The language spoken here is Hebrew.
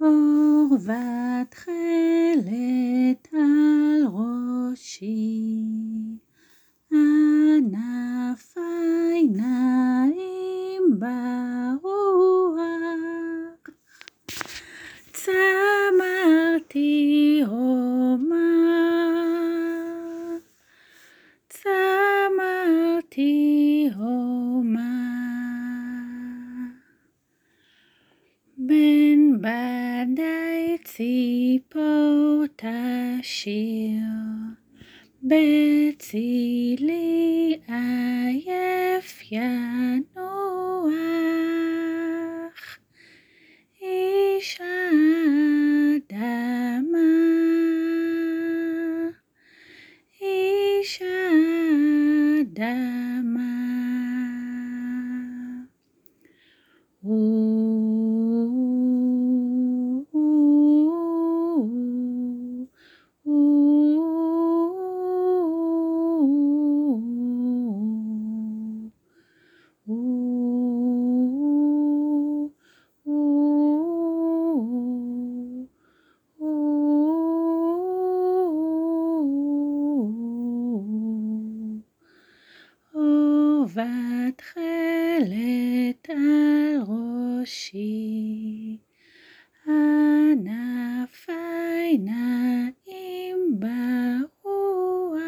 אור ותכלת על ראשי, ענפיי נעים ברוח, צמרתי הומה, צמרתי הומה. בדי ציפור תשיר, בצילי עייף ינוח, איש אדמה, איש אדמה. ותכלת על ראשי, ענפיי נעים ברוח,